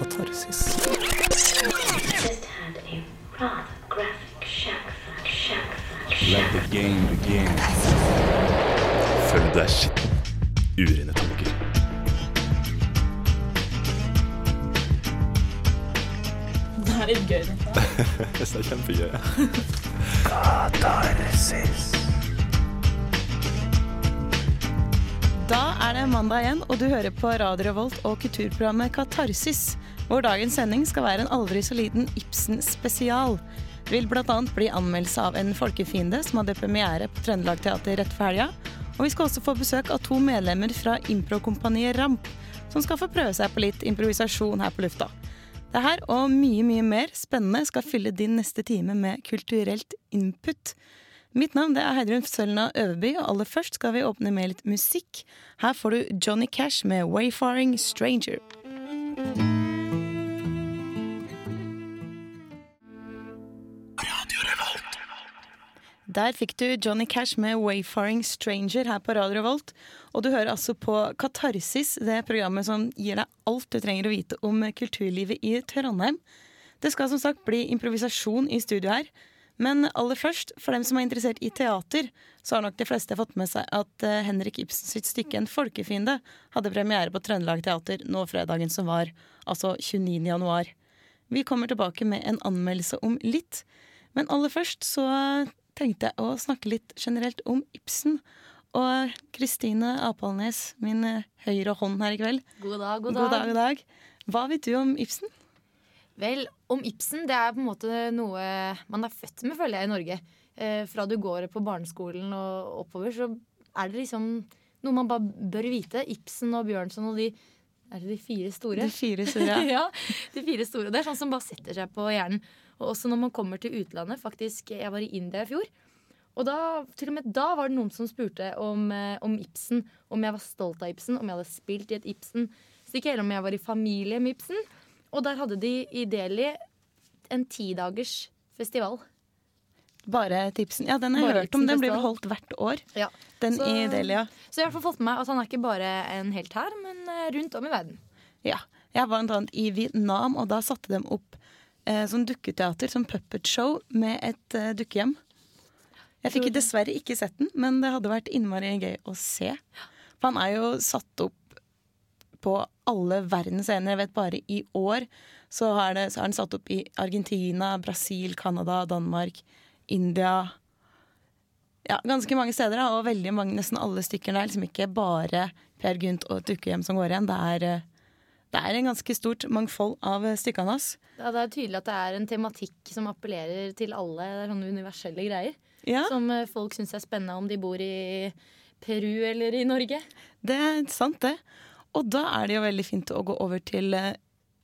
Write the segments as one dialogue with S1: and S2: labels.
S1: Katarsis. Let the game begin. Følg deg skitten. Urene tanker.
S2: Det er litt gøy. dette.
S1: Det er kjempegøy. Katarsis.
S3: Da er det mandag igjen, og du hører på Radio Revolt og kulturprogrammet Katarsis, hvor dagens sending skal være en aldri så liten Ibsen-spesial. Det vil bl.a. bli anmeldelse av En folkefiende, som hadde premiere på Trøndelag Teater rett før helga. Og vi skal også få besøk av to medlemmer fra improkompaniet Ramp, som skal få prøve seg på litt improvisasjon her på lufta. Det her og mye, mye mer spennende skal fylle din neste time med kulturelt input. Mitt navn er Heidrun Sølna Øverby, og aller først skal vi åpne med litt musikk. Her får du Johnny Cash med 'Wayfaring Stranger'. Der fikk du Johnny Cash med 'Wayfaring Stranger' her på Radio Revolt. Og du hører altså på Katarsis, det programmet som gir deg alt du trenger å vite om kulturlivet i Trondheim. Det skal som sagt bli improvisasjon i studio her. Men aller først, for dem som er interessert i teater, så har nok de fleste fått med seg at eh, Henrik Ibsen sitt stykke 'En folkefiende' hadde premiere på Trøndelag Teater nå fredagen som var, altså 29. januar. Vi kommer tilbake med en anmeldelse om litt. Men aller først så tenkte jeg å snakke litt generelt om Ibsen. Og Kristine Apalnes, min eh, høyre hånd her i kveld.
S2: God dag, god dag.
S3: God dag, god dag. Hva vet du om Ibsen?
S2: Vel, om Ibsen, det er på en måte noe man er født med, føler jeg, i Norge. Eh, fra du går på barneskolen og oppover, så er det liksom noe man bare bør vite. Ibsen og Bjørnson og de Er det de fire store?
S3: De fire store.
S2: ja, ja de fire store. Det er sånn som bare setter seg på hjernen. Og også når man kommer til utlandet. Faktisk, Jeg var i India i fjor. Og da, til og med da var det noen som spurte om, eh, om Ibsen. Om jeg var stolt av Ibsen, om jeg hadde spilt i et Ibsen. Så ikke heller om jeg var i familie med Ibsen. Og der hadde de i Delhi en tidagers festival.
S3: Bare tipsen. Ja, den har jeg hørt om. Den blir vel holdt hvert år.
S2: Ja.
S3: Den
S2: Så-
S3: i Delia.
S2: Så jeg har fått med meg at han er ikke bare en helt her, men eh, rundt om i verden.
S3: Ja. Jeg var blant annet i Vietnam, og da satte de opp eh, sånn dukketeater, sånn puppet show, med et eh, dukkehjem. Jeg fikk dessverre ikke sett den, men det hadde vært innmari gøy å se. For han er jo satt opp på alle verdens scener. Jeg vet bare i år så, det, så er han satt opp i Argentina, Brasil, Canada, Danmark, India Ja, ganske mange steder, da, og veldig mange, nesten alle stykker der. Liksom ikke bare Per Gynt og et dukkehjem som går igjen. Det er, eh, det er en ganske stort mangfold av eh, stykkene hans.
S2: Ja, det er tydelig at det er en tematikk som appellerer til alle. Det er sånne universelle greier.
S3: Ja,
S2: Som eh, folk syns er spennende om de bor i Peru eller i Norge.
S3: det er sant, det. Og da er det jo veldig fint å gå over til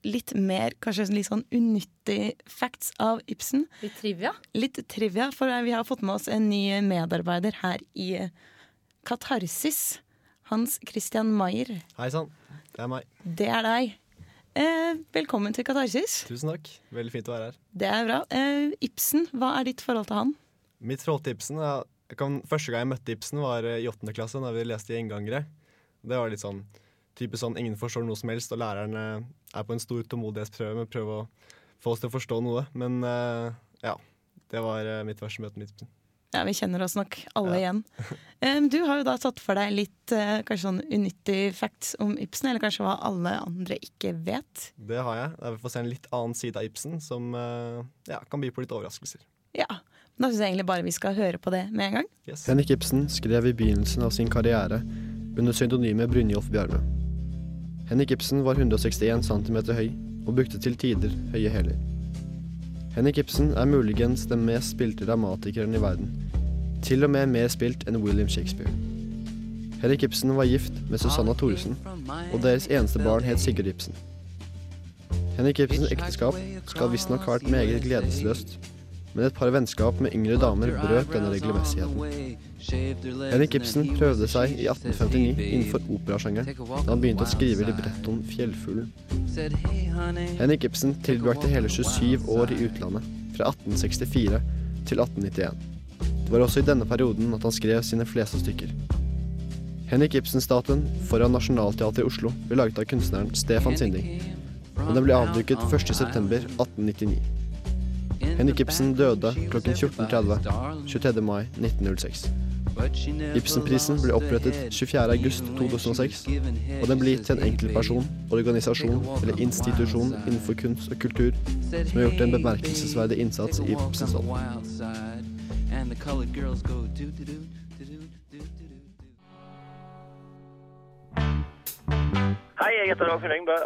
S3: litt mer, kanskje litt sånn unyttig facts av Ibsen.
S2: Litt trivia.
S3: Litt trivia, for vi har fått med oss en ny medarbeider her i Katarsis. Hans Christian Maier.
S4: Hei sann, det er meg.
S3: Det er deg. Eh, velkommen til Katarsis.
S4: Tusen takk. Veldig fint å være her.
S3: Det er bra. Eh, Ibsen, hva er ditt forhold til han?
S4: Mitt forhold til Ibsen ja, jeg kan, Første gang jeg møtte Ibsen, var eh, i åttende klasse, da vi leste i Gjengangere. Det var litt sånn typisk sånn ingen forstår noe som helst, og læreren eh, er på en stor tålmodighetsprøve med å prøve å få oss til å forstå noe. Men uh, ja, det var uh, mitt verste møte med Ibsen.
S3: Ja, Vi kjenner oss nok alle
S4: Ja.
S3: igjen. Um, du har jo da tatt for deg litt uh, kanskje sånn unyttig facts om Ibsen, eller kanskje hva alle andre ikke vet.
S4: Det har jeg. Vi får se en litt annen side av Ibsen som ja, kan by på litt overraskelser.
S3: Ja, Da syns jeg egentlig bare vi skal høre på det med en gang.
S4: Yes.
S5: Henrik Ibsen skrev i begynnelsen av sin karriere under pseudonymet Brynjolf Bjarme. Henrik Ibsen var 161 cm høy og brukte til tider høye hæler. Henrik Ibsen er muligens den mest spilte dramatikeren i verden. Til og med mer spilt enn William Shakespeare. Henrik Ibsen var gift med Susanna Thoresen, og deres eneste barn het Sigurd Ibsen. Henrik Ibsens ekteskap skal visstnok ha vært meget gledesløst, men et par vennskap med yngre damer brøt denne regelmessigheten. Henrik Ibsen prøvde seg i 1859 innenfor operasjangeren da han begynte å skrive librettoen 'Fjellfuglen'. Henrik Ibsen tilbrakte hele 27 år i utlandet, fra 1864 til 1891. Det var også i denne perioden at han skrev sine fleste stykker. Henrik Ibsen-statuen foran Nationaltheatret i Oslo ble laget av kunstneren Stefan Sinding.
S6: men den ble avduket 1.9.1899. Henrik Ibsen døde klokken 14.30 23. mai 1906. Ibsenprisen ble opprettet 24.8.2006, og den ble gitt til en enkeltperson, organisasjon eller institusjon innenfor kunst og kultur som har gjort en bemerkelsesverdig innsats i Ibsens ånd.
S7: Hei, jeg heter Dagfinn Engbø.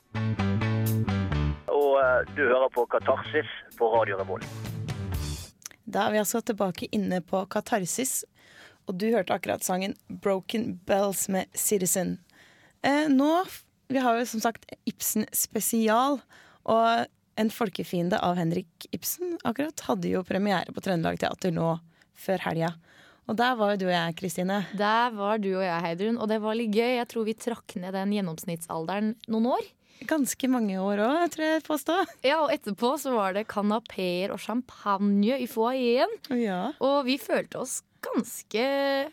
S7: Og eh, du hører på Katarsis på Radio Revolt.
S3: Da er vi altså tilbake inne på Katarsis, og du hørte akkurat sangen 'Broken Bells' med Citizen. Eh, nå Vi har jo som sagt Ibsen spesial, og En folkefiende av Henrik Ibsen akkurat hadde jo premiere på Trøndelag Teater nå før helga. Og der var jo du og jeg, Kristine.
S8: Der var du og jeg, Heidrun, og det var litt gøy. Jeg tror vi trakk ned den gjennomsnittsalderen noen år.
S3: Ganske mange år òg, tror jeg påstå.
S8: Ja, og etterpå så var det kanapeer og champagne i foajeen.
S3: Ja,
S8: Og vi følte oss ganske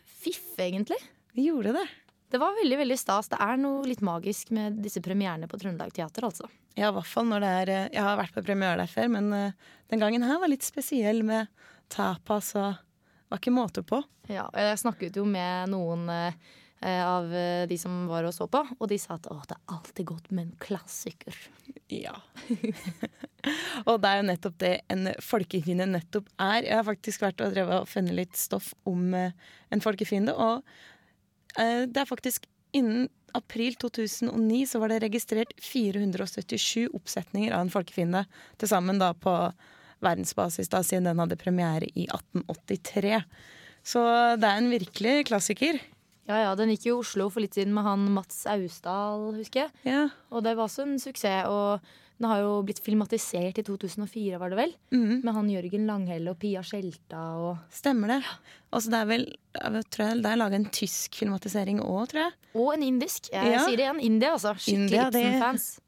S8: fiffe, egentlig.
S3: vi gjorde det.
S8: Det var veldig veldig stas. Det er noe litt magisk med disse premierene på Trøndelag Teater, altså.
S3: Ja, i hvert fall når det er eh, Jeg har vært på premiere der før, men eh, den gangen her var litt spesiell med tapas og var ikke måte på.
S8: Ja, jeg snakket jo med noen eh, av eh, de som var og så på, og de sa at å, det er alltid godt med en klassiker.
S3: Ja. og det er jo nettopp det en folkefiende nettopp er. Jeg har faktisk vært og drevet og funnet litt stoff om eh, en folkefiende, og eh, det er faktisk innen april 2009 så var det registrert 477 oppsetninger av en folkefiende. Til sammen da på verdensbasis, da, siden den hadde premiere i 1883. Så det er en virkelig klassiker.
S8: Ja, ja, Den gikk i Oslo for litt siden med han Mats Austdal, husker jeg.
S3: Ja.
S8: Og det var også en suksess. Og den har jo blitt filmatisert i 2004, var det vel?
S3: Mm.
S8: Med han Jørgen Langhelle og Pia Skjelta og
S3: Stemmer det. Og så det er vel tror Det er laga en tysk filmatisering òg, tror jeg.
S8: Og en indisk. Jeg
S3: Ja.
S8: sier det igjen. India, altså. Skikkelig Ibsen-fans.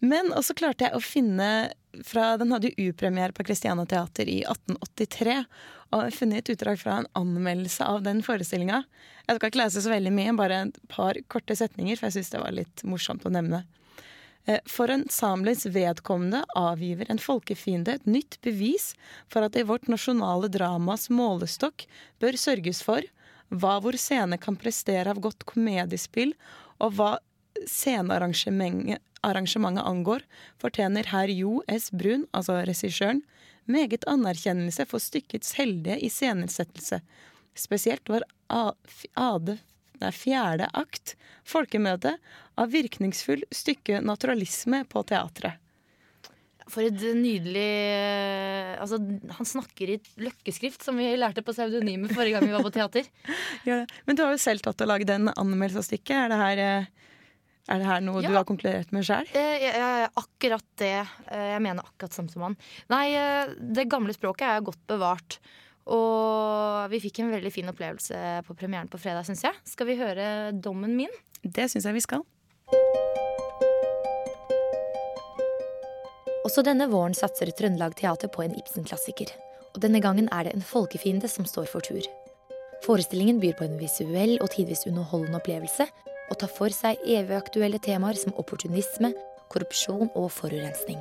S3: Men også klarte jeg å finne fra, Den hadde jo upremiere på Christiania Teater i 1883. Og har funnet et utdrag fra en anmeldelse av den forestillinga. Jeg skal ikke lese så veldig mye, bare et par korte setninger, for jeg syns det var litt morsomt å nevne. Eh, For ensemblets vedkommende avgiver en folkefiende et nytt bevis for at det i vårt nasjonale dramas målestokk bør sørges for hva vår scene kan prestere av godt komediespill, og hva scenearrangementet arrangementet angår, fortjener herr Jo S. Brun, altså regissøren, meget anerkjennelse for stykkets heldige iscenesettelse. Spesielt var Ade det er fjerde akt, folkemøte, av virkningsfull stykke naturalisme på teatret.
S8: For et nydelig Altså, han snakker i løkkeskrift, som vi lærte på pseudonymet forrige gang vi var på teater.
S3: Ja, men du har jo selv tatt og lagd en anmeldelse av stykket. Er det her, eh, er det her noe
S8: Ja.
S3: du har konkludert med sjøl?
S8: Eh, akkurat det. Eh, jeg mener akkurat samme som han. Nei, eh, det gamle språket er godt bevart. Og vi fikk en veldig fin opplevelse på premieren på fredag, syns jeg. Skal vi høre dommen min?
S3: Det syns jeg vi skal.
S8: Også denne våren satser Trøndelag Teater på en Ibsen-klassiker. Og denne gangen er det en folkefiende som står for tur. Forestillingen byr på en visuell og tidvis underholdende opplevelse, og tar for seg evig aktuelle temaer som opportunisme, korrupsjon og forurensning.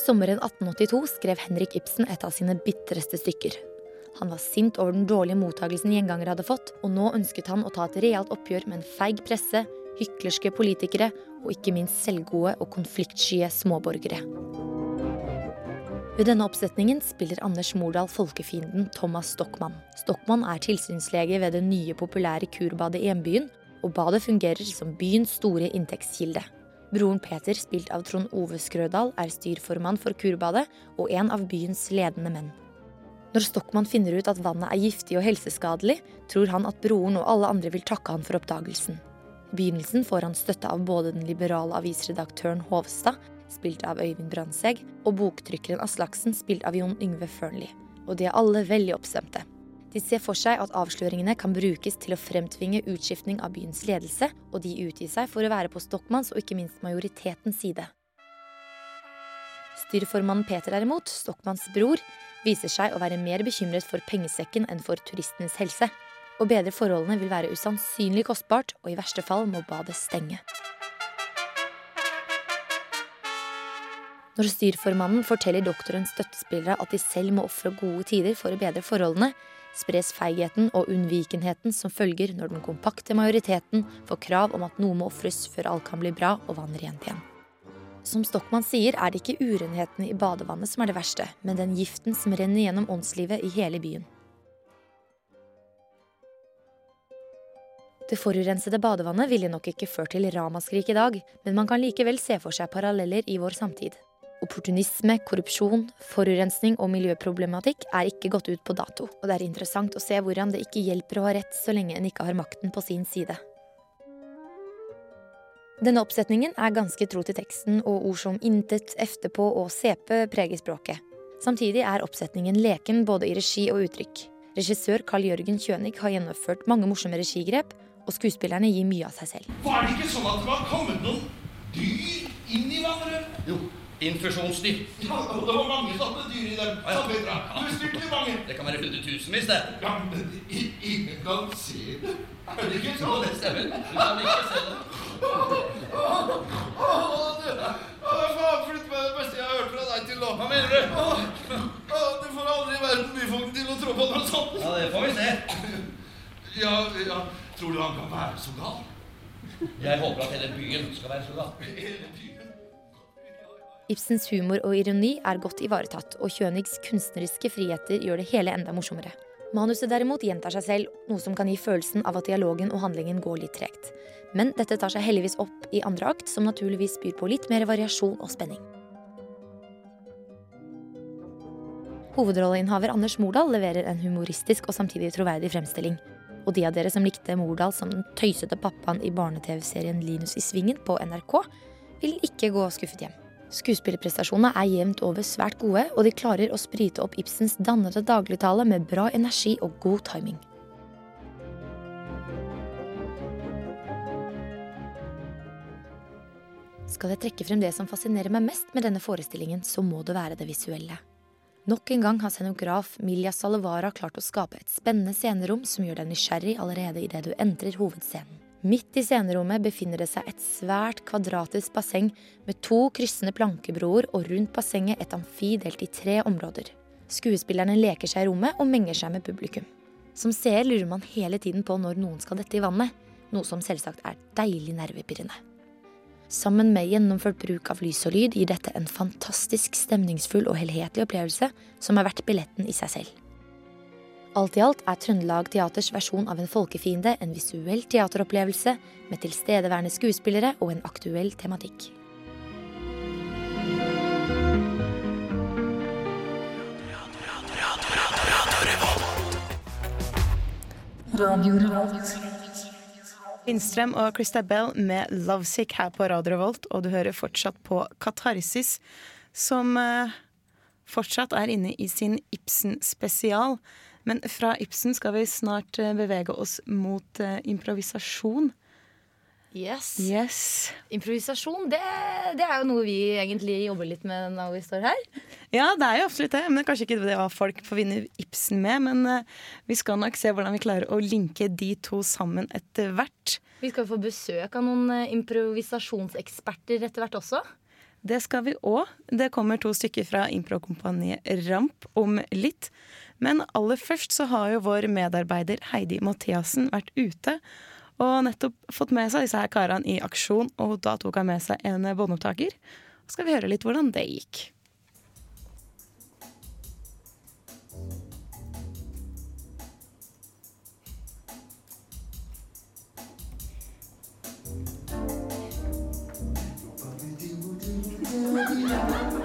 S8: Sommeren 1882 skrev Henrik Ibsen et av sine bitreste stykker. Han var sint over den dårlige mottagelsen gjenganger hadde fått, og nå ønsket han å ta et realt oppgjør med en feig presse, hyklerske politikere og ikke minst selvgode og konfliktsky småborgere. Ved denne oppsetningen spiller Anders Mordal folkefienden Thomas Stockmann. Stockmann er tilsynslege ved det nye, populære kurbadet i hjembyen, og badet fungerer som byens store inntektskilde. Broren Peter, spilt av Trond Ove Skrødal, er styrformann for kurbadet og en av byens ledende menn. Når Stockmann finner ut at vannet er giftig og helseskadelig, tror han at broren og alle andre vil takke han for oppdagelsen. I begynnelsen får han støtte av både den liberale avisredaktøren Hovstad, spilt av Øyvind Brandtzæg, og boktrykkeren Aslaksen, spilt av Jon Yngve Fearnley. Og de er alle veldig oppstemte. De ser for seg at avsløringene kan brukes til å fremtvinge utskiftning av byens ledelse, og de utgir seg for å være på Stockmanns og ikke minst majoritetens side. Styrformannen Peter derimot, Stockmanns bror, viser seg å være mer bekymret for pengesekken enn for turistenes helse. Å bedre forholdene vil være usannsynlig kostbart, og i verste fall må badet stenge. Når styrformannen forteller doktorens støttespillere at de selv må ofre gode tider for å bedre forholdene, spres feigheten og unnvikenheten som følger når den kompakte majoriteten får krav om at noe må ofres før alt kan bli bra og vann rent igjen. Som Stockmann sier, er det ikke urenheten i badevannet som er det verste, men den giften som renner gjennom åndslivet i hele byen. Det forurensede badevannet ville nok ikke ført til ramaskrik i dag, men man kan likevel se for seg paralleller i vår samtid. Opportunisme, korrupsjon, forurensning og miljøproblematikk er ikke gått ut på dato, og det er interessant å se hvordan det ikke hjelper å ha rett så lenge en ikke har makten på sin side. Denne oppsetningen er ganske tro til teksten, og ord som intet, efterpå og sepe preger språket. Samtidig er oppsetningen leken både i regi og uttrykk. Regissør Carl Jørgen Kjønig har gjennomført mange morsomme regigrep, og skuespillerne gir mye av seg selv.
S9: Var det ikke sånn at det var kommet noen dyr inn i hverandre?
S10: Jo, infusjonsdyr.
S9: Ja, og det var mange sånne dyr i dem.
S10: Ja, ja.
S9: Petra. Mange.
S10: Det kan være hundretusenvis, det.
S9: Ja, men ingen kan se det. Er det ikke sånn?
S10: det stemmer. Du kan ikke se det.
S9: Faen, flytt meg det beste jeg har hørt fra deg til nå.
S10: Hva mener du?
S9: Åh, åh, du får aldri verden byfogden til å tro på noe sånt.
S10: Ja, det får vi se.
S9: Ja, ja. Tror du han kan være så gal?
S10: Jeg håper at hele byen skal være så gal.
S9: Hele byen.
S8: Ibsens humor og ironi er godt ivaretatt, og Kjønigs kunstneriske friheter gjør det hele enda morsommere. Manuset derimot gjentar seg selv, noe som kan gi følelsen av at dialogen og handlingen går litt tregt. Men dette tar seg heldigvis opp i andre akt, som naturligvis byr på litt mer variasjon og spenning. Hovedrolleinnehaver Anders Mordal leverer en humoristisk og samtidig troverdig fremstilling. Og de av dere som likte Mordal som den tøysete pappaen i barne-TV-serien Linus i Svingen på NRK, vil ikke gå skuffet hjem. Skuespillerprestasjonene er jevnt over svært gode, og de klarer å sprite opp Ibsens dannede dagligtale med bra energi og god timing. Skal jeg trekke frem det som fascinerer meg mest med denne forestillingen, så må det være det visuelle. Nok en gang har scenograf Milja Salevara klart å skape et spennende scenerom som gjør deg nysgjerrig allerede idet du entrer hovedscenen. Midt i scenerommet befinner det seg et svært kvadratisk basseng med to kryssende plankebroer og rundt bassenget et amfi delt i tre områder. Skuespillerne leker seg i rommet og menger seg med publikum. Som seer lurer man hele tiden på når noen skal dette i vannet, noe som selvsagt er deilig nervepirrende. Sammen med gjennomført bruk av lys og lyd gir dette en fantastisk stemningsfull og helhetlig opplevelse som er verdt billetten i seg selv. Alt i alt er Trøndelag Teaters versjon av en folkefiende en visuell teateropplevelse med tilstedeværende skuespillere og en aktuell tematikk.
S3: Lindstrøm og Christa Bell med 'Lovesick' her på Radio Revolt, og du hører fortsatt på Katarsis, som eh, fortsatt er inne i sin Ibsen-spesial. Men fra Ibsen skal vi snart eh, bevege oss mot eh, improvisasjon.
S8: Yes.
S3: Yes.
S8: Improvisasjon, det, det er jo noe vi egentlig jobber litt med når vi står her.
S3: Ja, det er jo absolutt det, men kanskje ikke det hva folk forbinder Ibsen med. Men eh, vi skal nok se hvordan vi klarer å linke de to sammen etter hvert.
S8: Vi skal få besøk av noen improvisasjonseksperter etter hvert også.
S3: Det skal vi òg. Det kommer to stykker fra improkompaniet Ramp om litt. Men aller først så har jo vår medarbeider Heidi Mathiassen vært ute og nettopp fått med seg disse her karene i aksjon, og da tok han med seg en båndopptaker. Så skal vi høre litt hvordan det gikk.
S11: Det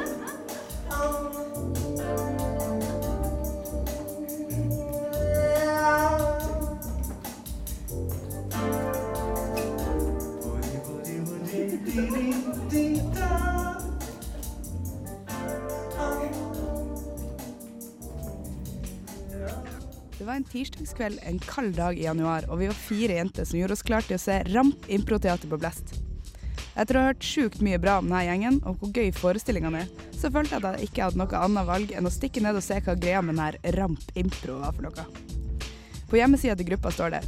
S11: tirsdagskveld en kald dag i januar, og vi var fire jenter som gjorde oss klare til å se Ramp improteater på Blest. Etter å ha hørt sjukt mye bra om denne gjengen, og hvor gøy forestillingene er, så følte jeg at jeg ikke hadde noe annet valg enn å stikke ned og se hva greia med denne Ramp impro var for noe. På hjemmesida til gruppa står det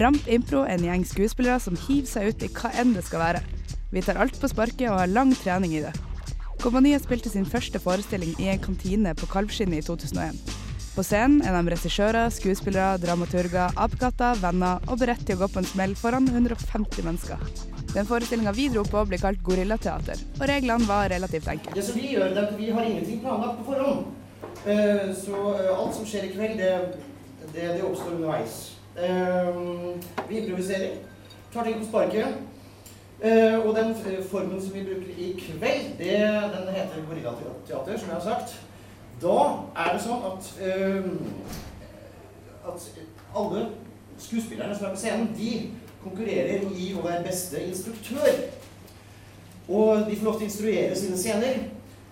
S11: Ramp Impro er en gjeng skuespillere som hiver seg ut i hva enn det skal være. Vi tar alt på sparket og har lang trening i det. Kompaniet spilte sin første forestilling i en kantine på Kalvskinnet i 2001. På scenen er de regissører, skuespillere, dramaturger, apekatter, venner og beredt til å gå på en smell foran 150 mennesker. Den forestillinga vi dro på, ble kalt gorillateater, og reglene var relativt enkle.
S12: Det som vi gjør, er at vi har ingenting planlagt på forhånd. Eh, Så eh, alt som skjer i kveld, det, det, det oppstår underveis. Eh, Vi improviserer, tar ting på sparket. Og den formen som vi bruker i kveld, det, den heter gorillateater, som jeg har sagt. Da er det sånn at, eh, at alle skuespillerne som er på scenen, de konkurrerer i å være beste instruktør. Og de får lov til å instruere sine scener.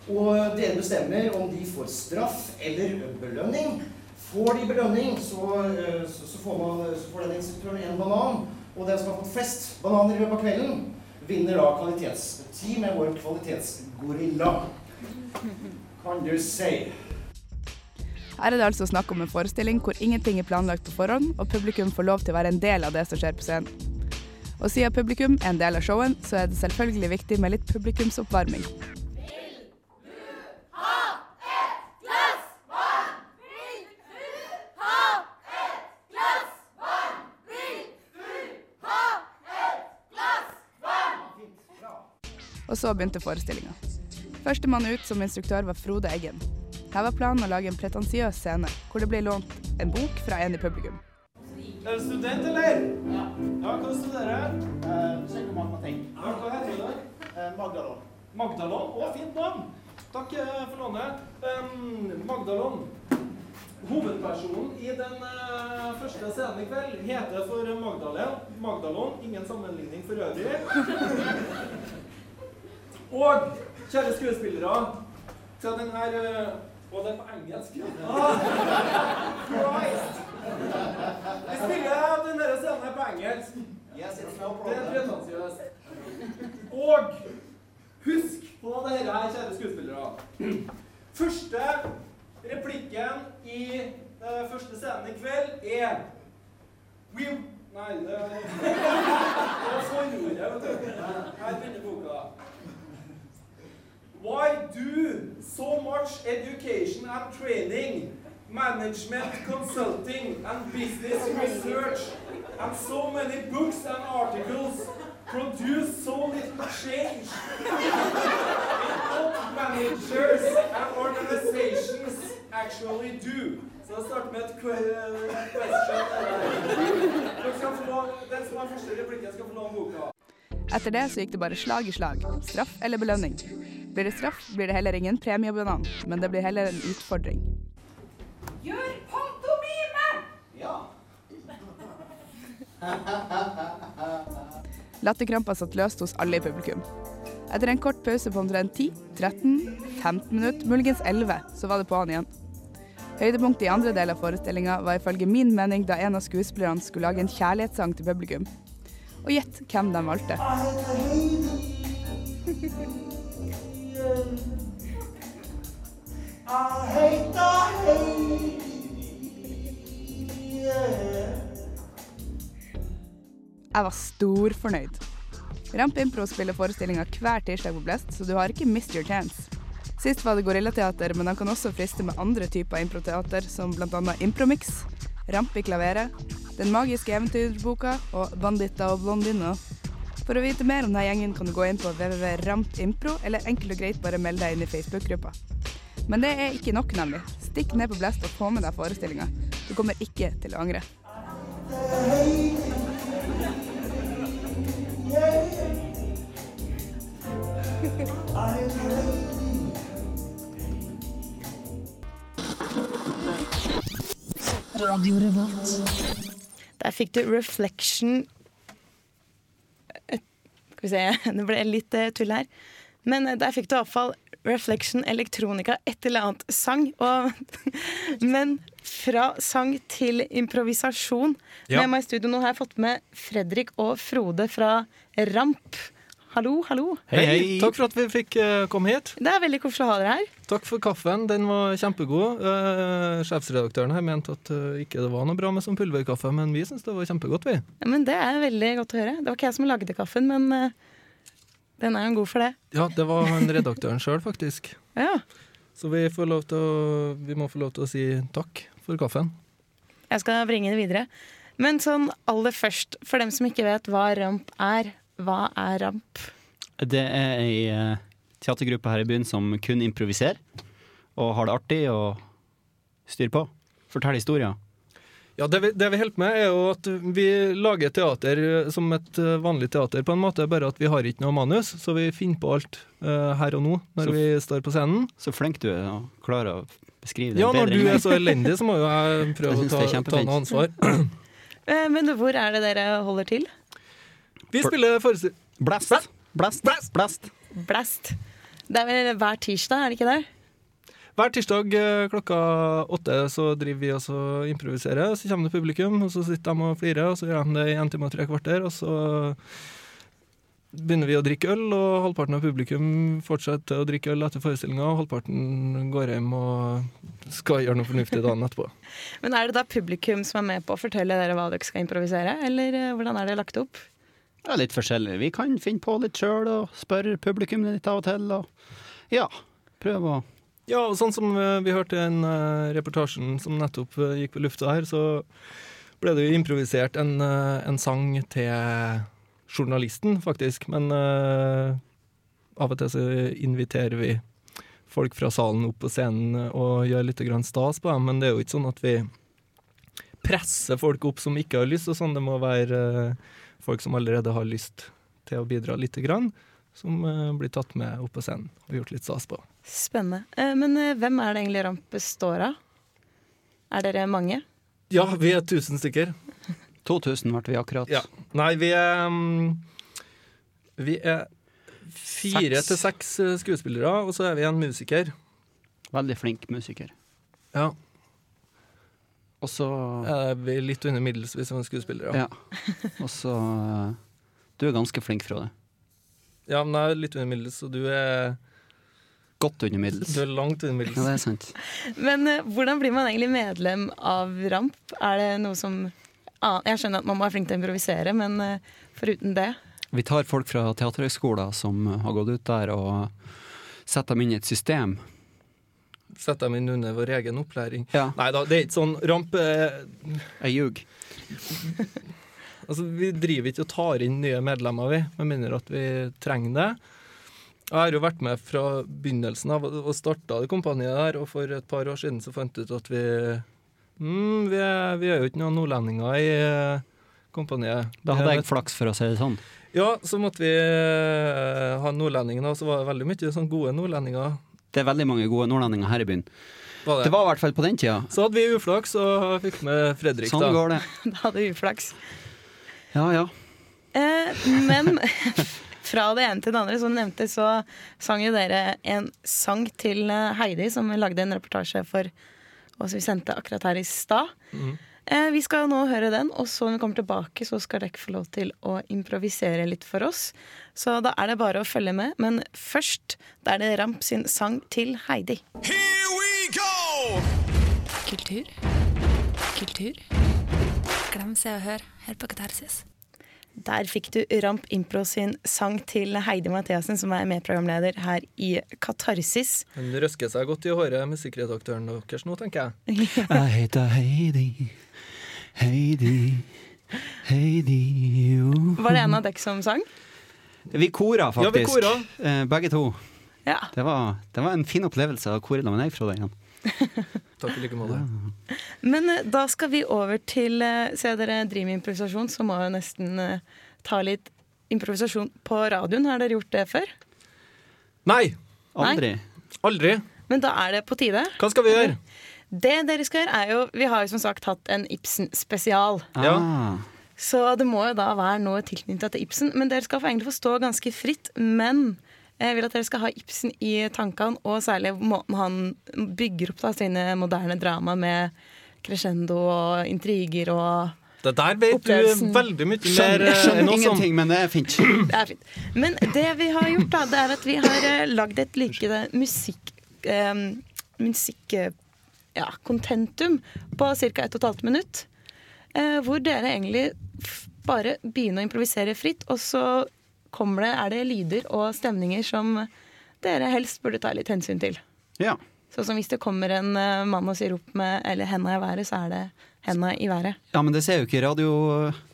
S12: Og dere bestemmer om de får straff eller belønning. Får de belønning, så, eh, så, får, man, så får den instruktøren en banan. Og den som har fått flest bananer i løpet av kvelden, vinner da kvalitetstid med vår kvalitetsgorilla. Kan du si.
S11: Her er det altså snakk om en forestilling hvor ingenting er planlagt på forhånd, og publikum får lov til å være en del av det som skjer på scenen. Og siden publikum er en del av showen, så er det selvfølgelig viktig med litt publikumsoppvarming. Og så begynte forestillinga. Førstemann ut som instruktør var Frode Eggen. Her var planen å lage en pretensiøs scene, hvor det ble lånt en bok fra en i publikum.
S13: Er du student, eller? Ja. Ja, Hva studerer du?
S12: Søker matematikk.
S13: Ja, hva heter du?
S12: Magdalon.
S13: Magdalon? Å, fint navn! Takk eh, for lånet. Um, Magdalon. Hovedpersonen i den eh, første scenen i kveld heter for Magdalen. Magdalon. Ingen sammenligning for øvrig. Og kjære skuespillere, til den her eh, Og det er på engelsk. Ah, Christ! Vi spiller denne scenen her på engelsk.
S12: Yes, it's no
S13: Det er pretensiøst. Og husk på det her, kjære skuespillere. Første replikken i uh, første scenen i kveld er We Nei, det det var forordet, vet du. Her begynner boka. Why do so much education and training, management consulting and business research and so many books and articles produce so little change in what managers and organizations actually do? Så da starter vi et que- question. Den som har første replikken skal få låne boka.
S11: Etter det så gikk det bare slag i slag. Straff eller belønning. Blir det straff, blir det heller ingen premiebanan, men det blir heller en utfordring.
S14: Gjør pantomime!
S12: Ja.
S11: Latterkrampa satt løst hos alle i publikum. Etter en kort pause på omtrent 10, 13, 15 minutter, muligens 11, så var det på'n igjen. Høydepunktet i andre del av forestillinga var ifølge min mening da en av skuespillerne skulle lage en kjærlighetssang til publikum. Og gjett hvem de valgte.
S12: Jeg heter Heidi.
S11: Jeg var storfornøyd. Ramp Impro spiller forestillinga hver tirsdag på Blest, så du har ikke missed your chance. Sist var det gorillateater, men de kan også friste med andre typer improteater, som bl.a. Impromix, Ramp i klaveret, Den magiske eventyrboka og Banditta og blondina. For å vite mer om denne gjengen kan du gå inn på www.rampimpro, eller enkelt og greit bare melde deg inn i Facebook-gruppa. Men det er ikke nok, nemlig. Stikk ned på Blest og få med deg forestillinga. Du kommer ikke til å angre.
S3: Der fikk du Reflection Eh, Skal vi se, det ble litt eh, tull her. Men eh, der fikk du iallfall Reflection Elektronika, et eller annet sang. Og, men fra sang til improvisasjon.
S15: Ja.
S3: Med meg i studio nå har jeg fått med Fredrik og Frode fra Ramp. Hallo, hallo.
S13: Hei, hei. Takk for at vi fikk eh, komme hit.
S3: Det er veldig koselig å ha dere her.
S13: Takk for kaffen, den var kjempegod. Eh, sjefsredaktøren her mente at eh, ikke det var noe bra med sånn pulverkaffe, men vi syns det var kjempegodt, vi.
S3: Ja, men Det er veldig godt å høre. Det var ikke jeg som lagde kaffen, men eh, den er jo god for det.
S13: Ja, det var han redaktøren sjøl, faktisk.
S3: Ja.
S13: Så vi, får lov til å, vi må få lov til å si takk for kaffen.
S3: Jeg skal bringe det videre. Men sånn aller først, for dem som ikke vet hva ramp er, hva er ramp?
S16: Det er ei eh, teatergruppe her i byen som kun improviserer og har det artig og styrer på. Forteller historier.
S13: Ja, det vi, det vi holder med, er jo at vi lager teater som et eh, vanlig teater, på en måte, bare at vi har ikke noe manus, så vi finner på alt uh, her og nå når
S16: Så-
S13: vi står på scenen.
S16: Så flink du er å klare å beskrive det
S13: Ja, når
S16: bedre
S13: du
S16: når du
S13: er så elendig, så må jo jeg prøve
S16: Jeg
S13: å ta, ta noe ansvar.
S3: Eh, Men hvor er det dere holder til?
S13: Vi spiller forestil...
S16: Blast! Blast! Blast!
S3: Blast. Det er vel hver tirsdag, er det ikke det?
S13: Hver tirsdag eh, klokka åtte så driver vi og improviserer. Så kommer det publikum, og så sitter de og flirer, og så gjør de det i en time og tre kvarter. Og så begynner vi å drikke øl, og halvparten av publikum fortsetter å drikke øl etter forestillinga, og halvparten går hjem og skal gjøre noe fornuftig dagen etterpå.
S3: Men er det da publikum som er med på å fortelle dere hva dere skal improvisere, eller eh, hvordan er det lagt opp?
S16: Det er litt forskjellig. Vi kan finne på litt sjøl og spørre publikum litt av og til. Og ja, prøve å
S13: Ja, og sånn som eh, vi hørte i den eh, reportasjen som nettopp eh, gikk på lufta her, så ble det jo improvisert en, en sang til journalisten, faktisk. Men uh, av og til så inviterer vi folk fra salen opp på scenen og gjør litt stas på dem, men det er jo ikke sånn at vi presser folk opp som ikke har lyst, og sånn. Det må være uh, folk som allerede har lyst til å bidra lite grann, som eh, blir tatt med opp på scenen og gjort litt stas på.
S3: Spennende. Eh, Men eh, hvem er det egentlig ramp består av? Er dere mange?
S13: Ja, vi er 1000 stykker.
S16: 2000 ble vi akkurat.
S13: Ja. Nei, vi er mm, Vi er fire
S16: Seks.
S13: til seks skuespillere, og så er vi en musiker.
S16: Veldig flink musiker.
S13: Ja.
S16: Og så
S13: Er vi litt under middels hvis vi er skuespillere.
S16: Ja. Og så Du er ganske flink, Frode.
S13: Ja, men jeg er litt under middels, og du er
S16: Godt under middels.
S13: Du er langt under middels.
S16: Ja, det er sant.
S3: Men uh, hvordan blir man egentlig medlem av ramp? Er det noe som ah, Jeg skjønner at man må være flink til å improvisere, men uh, foruten det
S16: Vi tar folk fra Teaterhøgskolen som har gått ut der og setter dem inn i et system.
S13: Setter dem inn under vår egen opplæring.
S16: Ja.
S13: Nei da, det er ikke sånn ramp eh,
S16: Jeg ljug.
S13: Altså, vi driver ikke og tar inn nye medlemmer, vi, med mindre at vi trenger det. Jeg har jo vært med fra begynnelsen av og starta det kompaniet der, og for et par år siden så fant jeg ut at vi mm, vi, er, vi er jo ikke noen nordlendinger i eh, kompaniet.
S16: Da hadde jeg flaks, for å si det sånn.
S13: Ja, så måtte vi eh, ha nordlendinger, og så var det veldig mye sånn gode nordlendinger.
S16: Det er veldig mange gode nordlendinger her i byen.
S13: Var det?
S16: Det var i hvert fall på den tida.
S13: Så hadde vi uflaks og fikk med Fredrik,
S16: Sånn
S13: da.
S16: går det.
S3: Da hadde vi uflaks.
S16: Ja, ja.
S3: Eh, men fra det ene til det andre, som du nevnte, så sang jo dere en sang til eh, Heidi, som vi lagde en reportasje for, oss vi sendte akkurat her i stad.
S13: Mm.
S3: Eh, vi skal nå høre den, og så når vi kommer tilbake, så skal dere få lov til å improvisere litt for oss. Så da er det bare å følge med. Men først, da er det Ramp sin sang til Heidi.
S17: Kultur. Kultur. Glem Se og Hør her på Katarsis.
S3: Der fikk du Ramp Impro sin sang til Heidi Mathiassen, som er medprogramleder her i Katarsis.
S13: Hun røsker seg godt i håret, musikkredaktøren deres nå, tenker jeg.
S16: Jeg heter Heidi. Heidi. Heidi, jo.
S3: Var det en av dere som sang?
S16: Vi kora,
S13: Ja, vi
S16: faktisk.
S13: kora.
S16: Eh, begge to.
S3: Ja.
S16: Det var, det var en fin opplevelse å kore sammen med deg, Frode.
S13: Takk i like måte.
S3: Men eh, da skal vi over til eh, Siden dere driver med improvisasjon, så må jeg nesten eh, ta litt improvisasjon på radioen. Har dere gjort det før?
S13: Nei!
S16: Aldri.
S13: Aldri.
S3: Men da er det på tide.
S13: Hva skal vi gjøre?
S3: Det dere skal gjøre, er jo Vi har jo som sagt hatt en Ibsen-spesial.
S13: Ja.
S3: Så det må jo da være noe tilknyttet til Ibsen. Men dere skal egentlig få stå ganske fritt. Men jeg vil at dere skal ha Ibsen i tankene, og særlig måten han bygger opp da sine moderne drama med crescendo og intriger og
S13: Det der vet
S3: Opplevelsen.
S13: du veldig mye mer
S16: Skjønner,
S13: eh,
S16: skjønner
S13: enn oss om.
S16: ingenting, men det er fint.
S3: Det er fint. Men det vi har gjort, da, det er at vi har eh, lagd et like musikk... Eh, musikk ja, contentum på ca. 1 12 minutt. Eh, hvor dere egentlig bare begynner å improvisere fritt, og så kommer det, er det lyder og stemninger som dere helst burde ta litt hensyn til.
S16: Ja.
S3: Sånn som hvis det kommer en eh, mann og sier opp med eller henda i været, så er det henda i været.
S16: ja, men det ser jo ikke radio...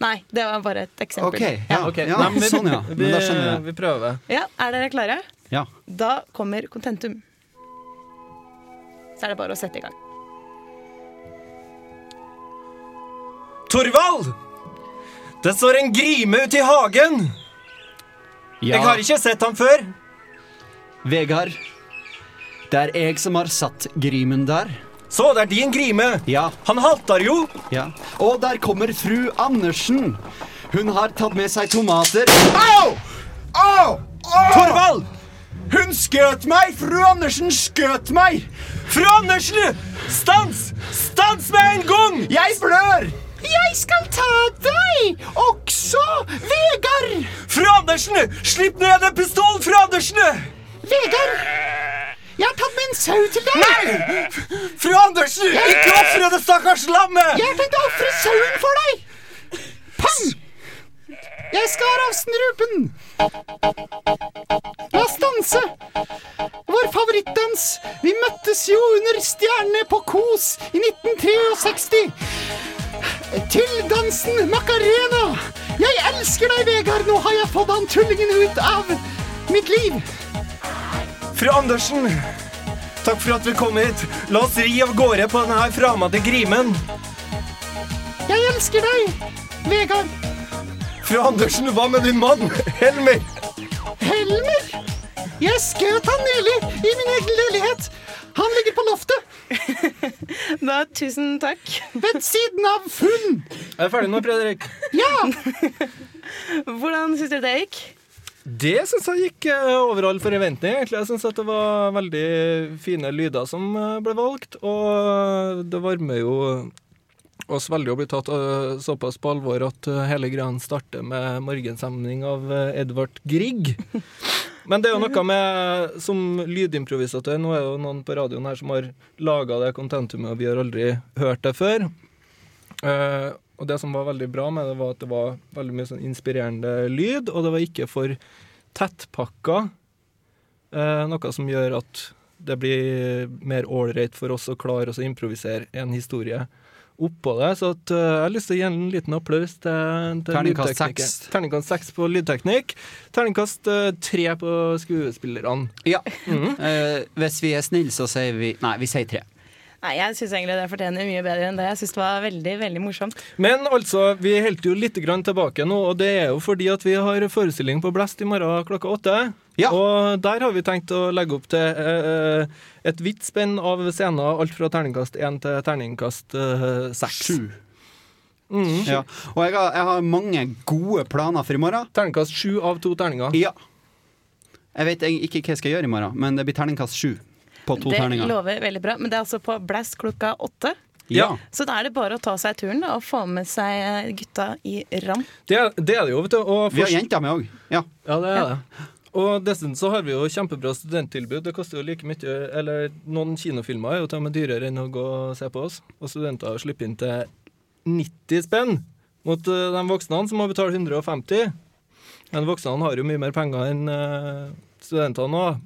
S3: Nei, det var bare et eksempel.
S16: OK. Ja,
S13: okay.
S16: ja,
S13: nei, men vi-
S16: sånn, ja.
S13: Vi,
S16: Men da skjønner jeg.
S13: vi prøver.
S3: Ja, Er dere klare?
S16: Ja.
S3: Da kommer contentum. Så er det bare å sette i gang.
S13: Torvald! Det står en grime ute i hagen.
S16: Ja.
S13: Jeg har ikke sett ham før.
S16: Vegard, det er jeg som har satt grimen der.
S13: Så, det er din grime.
S16: Ja.
S13: Han halter jo.
S16: Ja. Og der kommer fru Andersen. Hun har tatt med seg tomater. Au! Au!
S13: Torvald!
S16: Hun skjøt meg! Fru Andersen skjøt meg!
S13: Fru Andersen! Stans! Stans med en gang!
S16: Jeg blør! Jeg skal ta deg også, Vegard!
S13: Fru Andersen! Slipp ned den pistolen, fru Andersen!
S16: Vegard! Jeg har tatt med en sau til deg.
S13: Nei! Fru Andersen! Ikke ofre det stakkars lammet!
S16: Jeg har tenkt å ofre sauen for deg. Pang! Jeg skar av snrupen. Danse. Vår favorittdans. Vi møttes jo under stjernene på Kos i 1963. Til dansen Macarena. Jeg elsker deg, Vegard. Nå har jeg fått han tullingen ut av mitt liv.
S13: Fru Andersen! Takk for at vi kom hit. La oss ri av gårde på denne framande grimen.
S16: Jeg elsker deg, Vegard.
S13: Fru Andersen, hva med din mann? Helmer?
S16: Helmer? Jeg skjøt han nylig i min egen leilighet. Han ligger på loftet.
S3: Da, tusen takk.
S16: Ved siden av funn.
S13: Er du ferdig nå, Fredrik?
S16: Ja.
S3: Hvordan syns dere det gikk?
S13: Det syns jeg gikk eh, over all forventning. egentlig. Jeg syns det var veldig fine lyder som eh, ble valgt, og det varmer jo oss veldig å bli tatt eh, såpass på alvor at hele greia starter med morgensemning av Edvard Grieg. Men det er jo noe med Som lydimprovisatør Nå er det jo noen på radioen her som har laga det contentumet, og vi har aldri hørt det før. Eh, og det som var veldig bra med det, var at det var veldig mye sånn inspirerende lyd, og det var ikke for tettpakka. Eh, noe som gjør at det blir mer ålreit for oss å klare oss å improvisere en historie oppå det. Så at, uh, jeg har lyst til å gi en liten applaus til, til
S16: Terningkast seks.
S13: Terningkast seks på lydteknikk. Terningkast tre uh, på skuespillerne.
S16: Ja. Eh, hvis vi er snille, så sier vi Nei, vi sier tre.
S3: Nei, Jeg syns egentlig det fortjener mye bedre enn det. Jeg syns det var veldig veldig morsomt.
S13: Men altså, vi holdt jo litt grann tilbake nå, og det er jo fordi at vi har forestilling på Blest i morgen klokka åtte. Ja. Og der har vi tenkt å legge opp til eh, et vidt spenn av scener, alt fra terningkast én til terningkast eh, seks.
S16: Sju.
S13: Mm.
S16: Ja. Og jeg har, jeg har mange gode planer for i morgen.
S13: Terningkast sju av to terninger.
S16: Ja. Jeg vet ikke hva jeg skal gjøre i morgen, men det blir terningkast sju på to
S3: det
S16: terninger.
S3: lover veldig bra. Men det er altså på Blast klokka åtte.
S16: Ja.
S3: Så da er det bare å ta seg turen da, og få med seg eh, gutta i ramp.
S13: Det, det er det jo, vet du. Og
S16: Vi har jenter med òg. Ja.
S13: Ja, det er det. Og dessuten så har vi jo kjempebra studenttilbud. Det koster jo like mye Eller noen kinofilmer er jo til og med dyrere enn å gå og se på oss. Og studenter slipper inn til 90 spenn mot eh, de voksne som må betale 150. Men voksne har jo mye mer penger enn eh, studentene òg.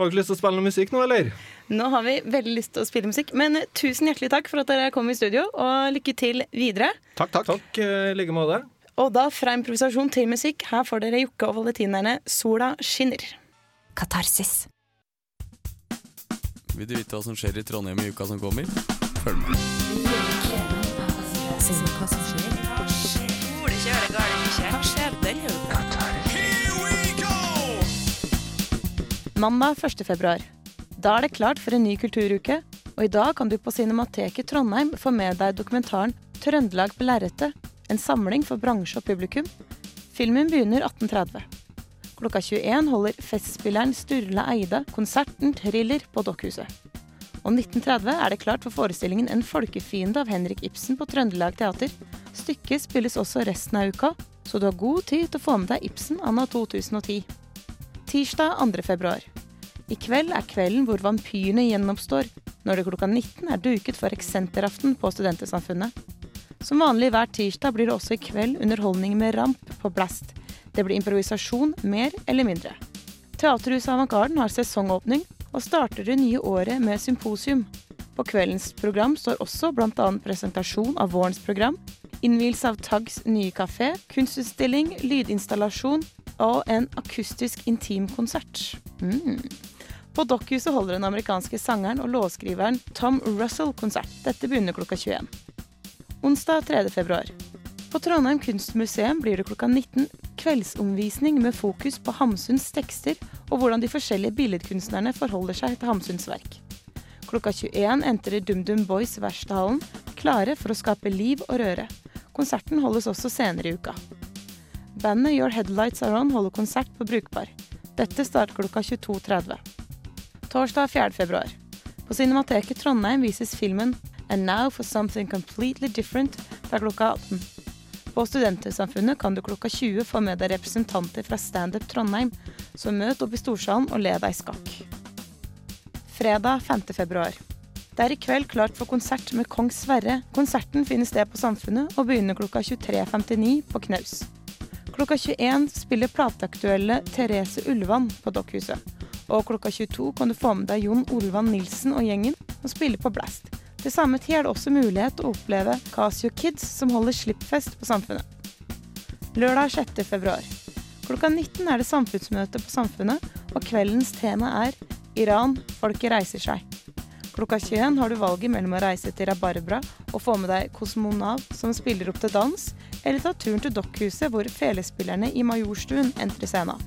S13: Har dere lyst til å spille noe musikk nå, eller?
S3: Nå har vi veldig lyst til å spille musikk, men tusen hjertelig takk for at dere kom i studio, og lykke til videre.
S16: Takk, takk.
S13: Takk eh, i like måte.
S3: Og da fra improvisasjon til musikk, her får dere Jokke og Valentinerne 'Sola skinner'.
S17: Katarsis.
S18: Vil du vite hva som skjer i Trondheim i uka som kommer? Følg med.
S17: Hva som skjer.
S3: Mandag 1. februar. Da er det klart for en ny kulturuke, og i dag kan du på Cinemateket Trondheim få med deg dokumentaren 'Trøndelag på lerretet', en samling for bransje og publikum. Filmen begynner 1830. Klokka 21 holder festspilleren Sturla Eide konserten 'Thriller' på Dokkhuset. Og 1930 er det klart for forestillingen 'En folkefiende' av Henrik Ibsen på Trøndelag Teater. Stykket spilles også resten av uka, så du har god tid til å få med deg Ibsen anno 2010. Tirsdag 2. februar. I kveld er kvelden hvor vampyrene gjenoppstår, når det klokka 19 er duket for eksenteraften på Studentersamfunnet. Som vanlig hver tirsdag blir det også i kveld underholdning med ramp på Blast. Det blir improvisasjon, mer eller mindre. Teaterhuset Avantgarden har sesongåpning og starter det nye året med symposium. På kveldens program står også bl.a. presentasjon av vårens program, innvielse av Tags nye kafé, kunstutstilling, lydinstallasjon og en akustisk intimkonsert. Mm. På Dokkhuset holder den amerikanske sangeren og låtskriveren Tom Russell konsert. Dette begynner klokka 21. Onsdag 3. februar. På Trondheim kunstmuseum blir det klokka 19 kveldsomvisning med fokus på Hamsuns tekster og hvordan de forskjellige billedkunstnerne forholder seg til Hamsuns verk. Klokka 21 entrer DumDum Boys verkstedhallen, klare for å skape liv og røre. Konserten holdes også senere i uka. Bandet Your Headlights Are On holder konsert på Brukbar. Dette starter klokka 22.30. Torsdag 4. februar. På Cinemateket Trondheim vises filmen And Now for Something Completely Different fra klokka 18. På Studentersamfunnet kan du klokka 20 få med deg representanter fra Standup Trondheim, så møt opp i storsalen og le deg skakk. Fredag 5. februar. Det er i kveld klart for konsert med Kong Sverre. Konserten finner sted på Samfunnet og begynner klokka 23.59 på Knaus. Klokka 21 spiller plateaktuelle Therese Ulvan på Dokkhuset. Og klokka 22 kan du få med deg Jon Olvan Nilsen og gjengen og spille på Blast. Til samme tid er det også mulighet å oppleve Casio Kids, som holder slippfest på Samfunnet. Lørdag 6. februar. Klokka 19 er det samfunnsmøte på Samfunnet, og kveldens tema er Iran folket reiser seg. Klokka 21 har du valget mellom å reise til Rabarbra og få med deg Kosmonav som spiller opp til dans, eller ta turen til Dokkhuset hvor felespillerne i Majorstuen entrer scenen.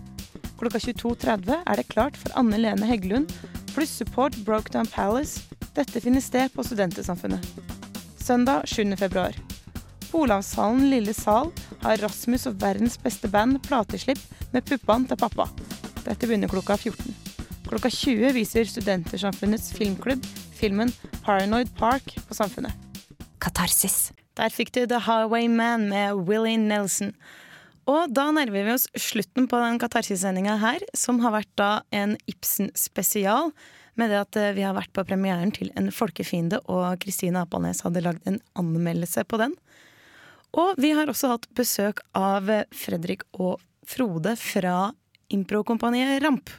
S3: Klokka 22.30 er det klart for Anne Lene Heggelund pluss support Brokedown Palace. Dette finner sted på Studentersamfunnet. Søndag 7. februar. På Olavshallen Lille Sal har Rasmus og verdens beste band plateslipp med puppene til pappa. Dette begynner klokka 14. Klokka 20 viser Studentersamfunnets filmklubb filmen Paranoid Park på Samfunnet.
S17: Katarsis.
S3: Der fikk du The Highwayman med Willie Nelson. Og da nærmer vi oss slutten på den Katarsis-sendinga her, som har vært da en Ibsen-spesial. Med det at eh, vi har vært på premieren til En folkefiende, og Kristine Apalnes hadde lagd en anmeldelse på den. Og vi har også hatt besøk av Fredrik og Frode fra improkompaniet Ramp.